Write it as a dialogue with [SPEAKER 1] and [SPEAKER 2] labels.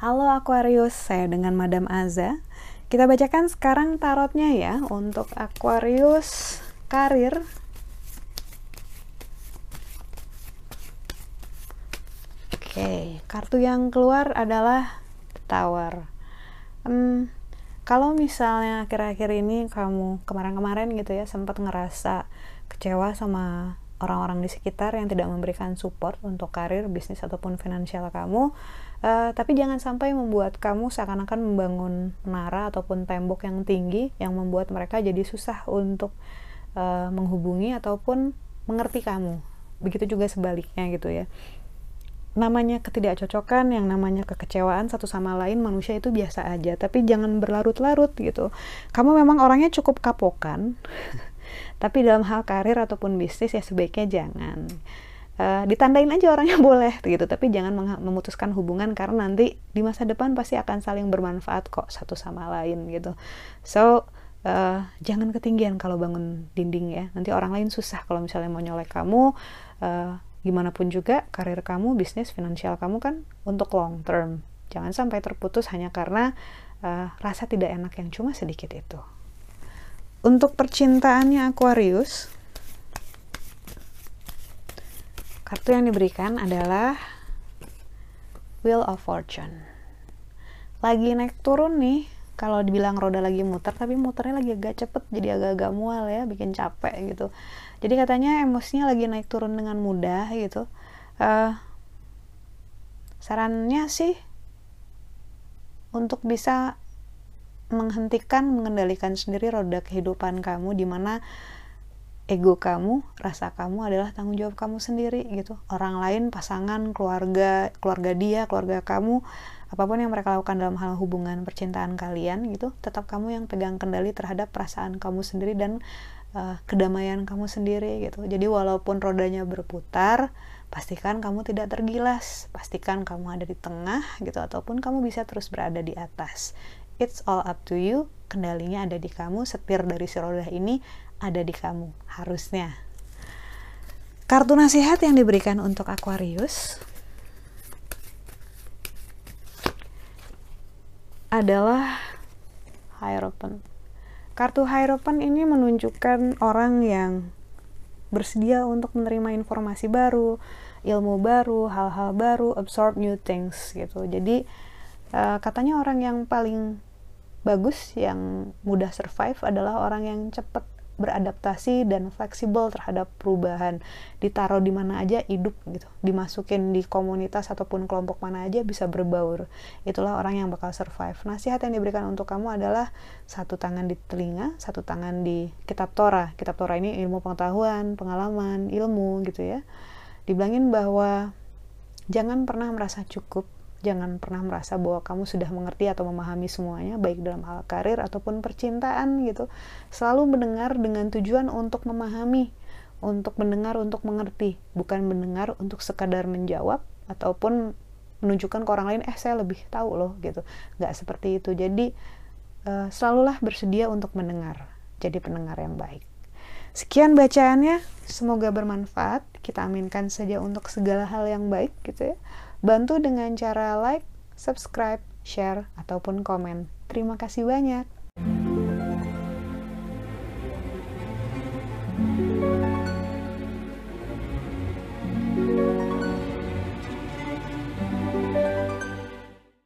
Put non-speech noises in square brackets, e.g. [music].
[SPEAKER 1] Halo Aquarius, saya dengan Madam Aza. Kita bacakan sekarang tarotnya ya untuk Aquarius karir. Oke, kartu yang keluar adalah Tower. Hmm, kalau misalnya akhir-akhir ini kamu kemarin-kemarin gitu ya sempat ngerasa kecewa sama orang-orang di sekitar yang tidak memberikan support untuk karir, bisnis ataupun finansial kamu, uh, tapi jangan sampai membuat kamu seakan-akan membangun menara ataupun tembok yang tinggi yang membuat mereka jadi susah untuk uh, menghubungi ataupun mengerti kamu. Begitu juga sebaliknya gitu ya. Namanya ketidakcocokan, yang namanya kekecewaan satu sama lain manusia itu biasa aja, tapi jangan berlarut-larut gitu. Kamu memang orangnya cukup kapokan. [laughs] tapi dalam hal karir ataupun bisnis ya sebaiknya jangan uh, ditandain aja orangnya boleh gitu tapi jangan memutuskan hubungan karena nanti di masa depan pasti akan saling bermanfaat kok satu sama lain gitu so uh, jangan ketinggian kalau bangun dinding ya nanti orang lain susah kalau misalnya mau nyolek kamu uh, gimana pun juga karir kamu bisnis finansial kamu kan untuk long term jangan sampai terputus hanya karena uh, rasa tidak enak yang cuma sedikit itu untuk percintaannya Aquarius, kartu yang diberikan adalah Wheel of Fortune. Lagi naik turun nih, kalau dibilang roda lagi muter, tapi muternya lagi agak cepet, jadi agak-agak mual ya, bikin capek gitu. Jadi katanya emosinya lagi naik turun dengan mudah gitu. Uh, sarannya sih untuk bisa menghentikan mengendalikan sendiri roda kehidupan kamu di mana ego kamu, rasa kamu adalah tanggung jawab kamu sendiri gitu. Orang lain, pasangan, keluarga, keluarga dia, keluarga kamu, apa pun yang mereka lakukan dalam hal hubungan percintaan kalian gitu, tetap kamu yang pegang kendali terhadap perasaan kamu sendiri dan uh, kedamaian kamu sendiri gitu. Jadi walaupun rodanya berputar, pastikan kamu tidak tergilas, pastikan kamu ada di tengah gitu ataupun kamu bisa terus berada di atas it's all up to you kendalinya ada di kamu setir dari si roda ini ada di kamu harusnya kartu nasihat yang diberikan untuk Aquarius adalah Hierophant kartu Hierophant ini menunjukkan orang yang bersedia untuk menerima informasi baru ilmu baru hal-hal baru absorb new things gitu. Jadi uh, katanya orang yang paling bagus yang mudah survive adalah orang yang cepat beradaptasi dan fleksibel terhadap perubahan. Ditaruh di mana aja hidup gitu. Dimasukin di komunitas ataupun kelompok mana aja bisa berbaur. Itulah orang yang bakal survive. Nasihat yang diberikan untuk kamu adalah satu tangan di telinga satu tangan di kitab Torah. Kitab Torah ini ilmu pengetahuan pengalaman ilmu gitu ya. Dibilangin bahwa jangan pernah merasa cukup Jangan pernah merasa bahwa kamu sudah mengerti atau memahami semuanya, baik dalam hal karir ataupun percintaan gitu. Selalu mendengar dengan tujuan untuk memahami, untuk mendengar untuk mengerti, bukan mendengar untuk sekadar menjawab ataupun menunjukkan ke orang lain, eh saya lebih tahu loh gitu. Nggak seperti itu. Jadi uh, selalulah bersedia untuk mendengar, jadi pendengar yang baik. Sekian bacaannya, semoga bermanfaat. Kita aminkan saja untuk segala hal yang baik gitu ya. Bantu dengan cara like, subscribe, share, ataupun komen. Terima kasih banyak.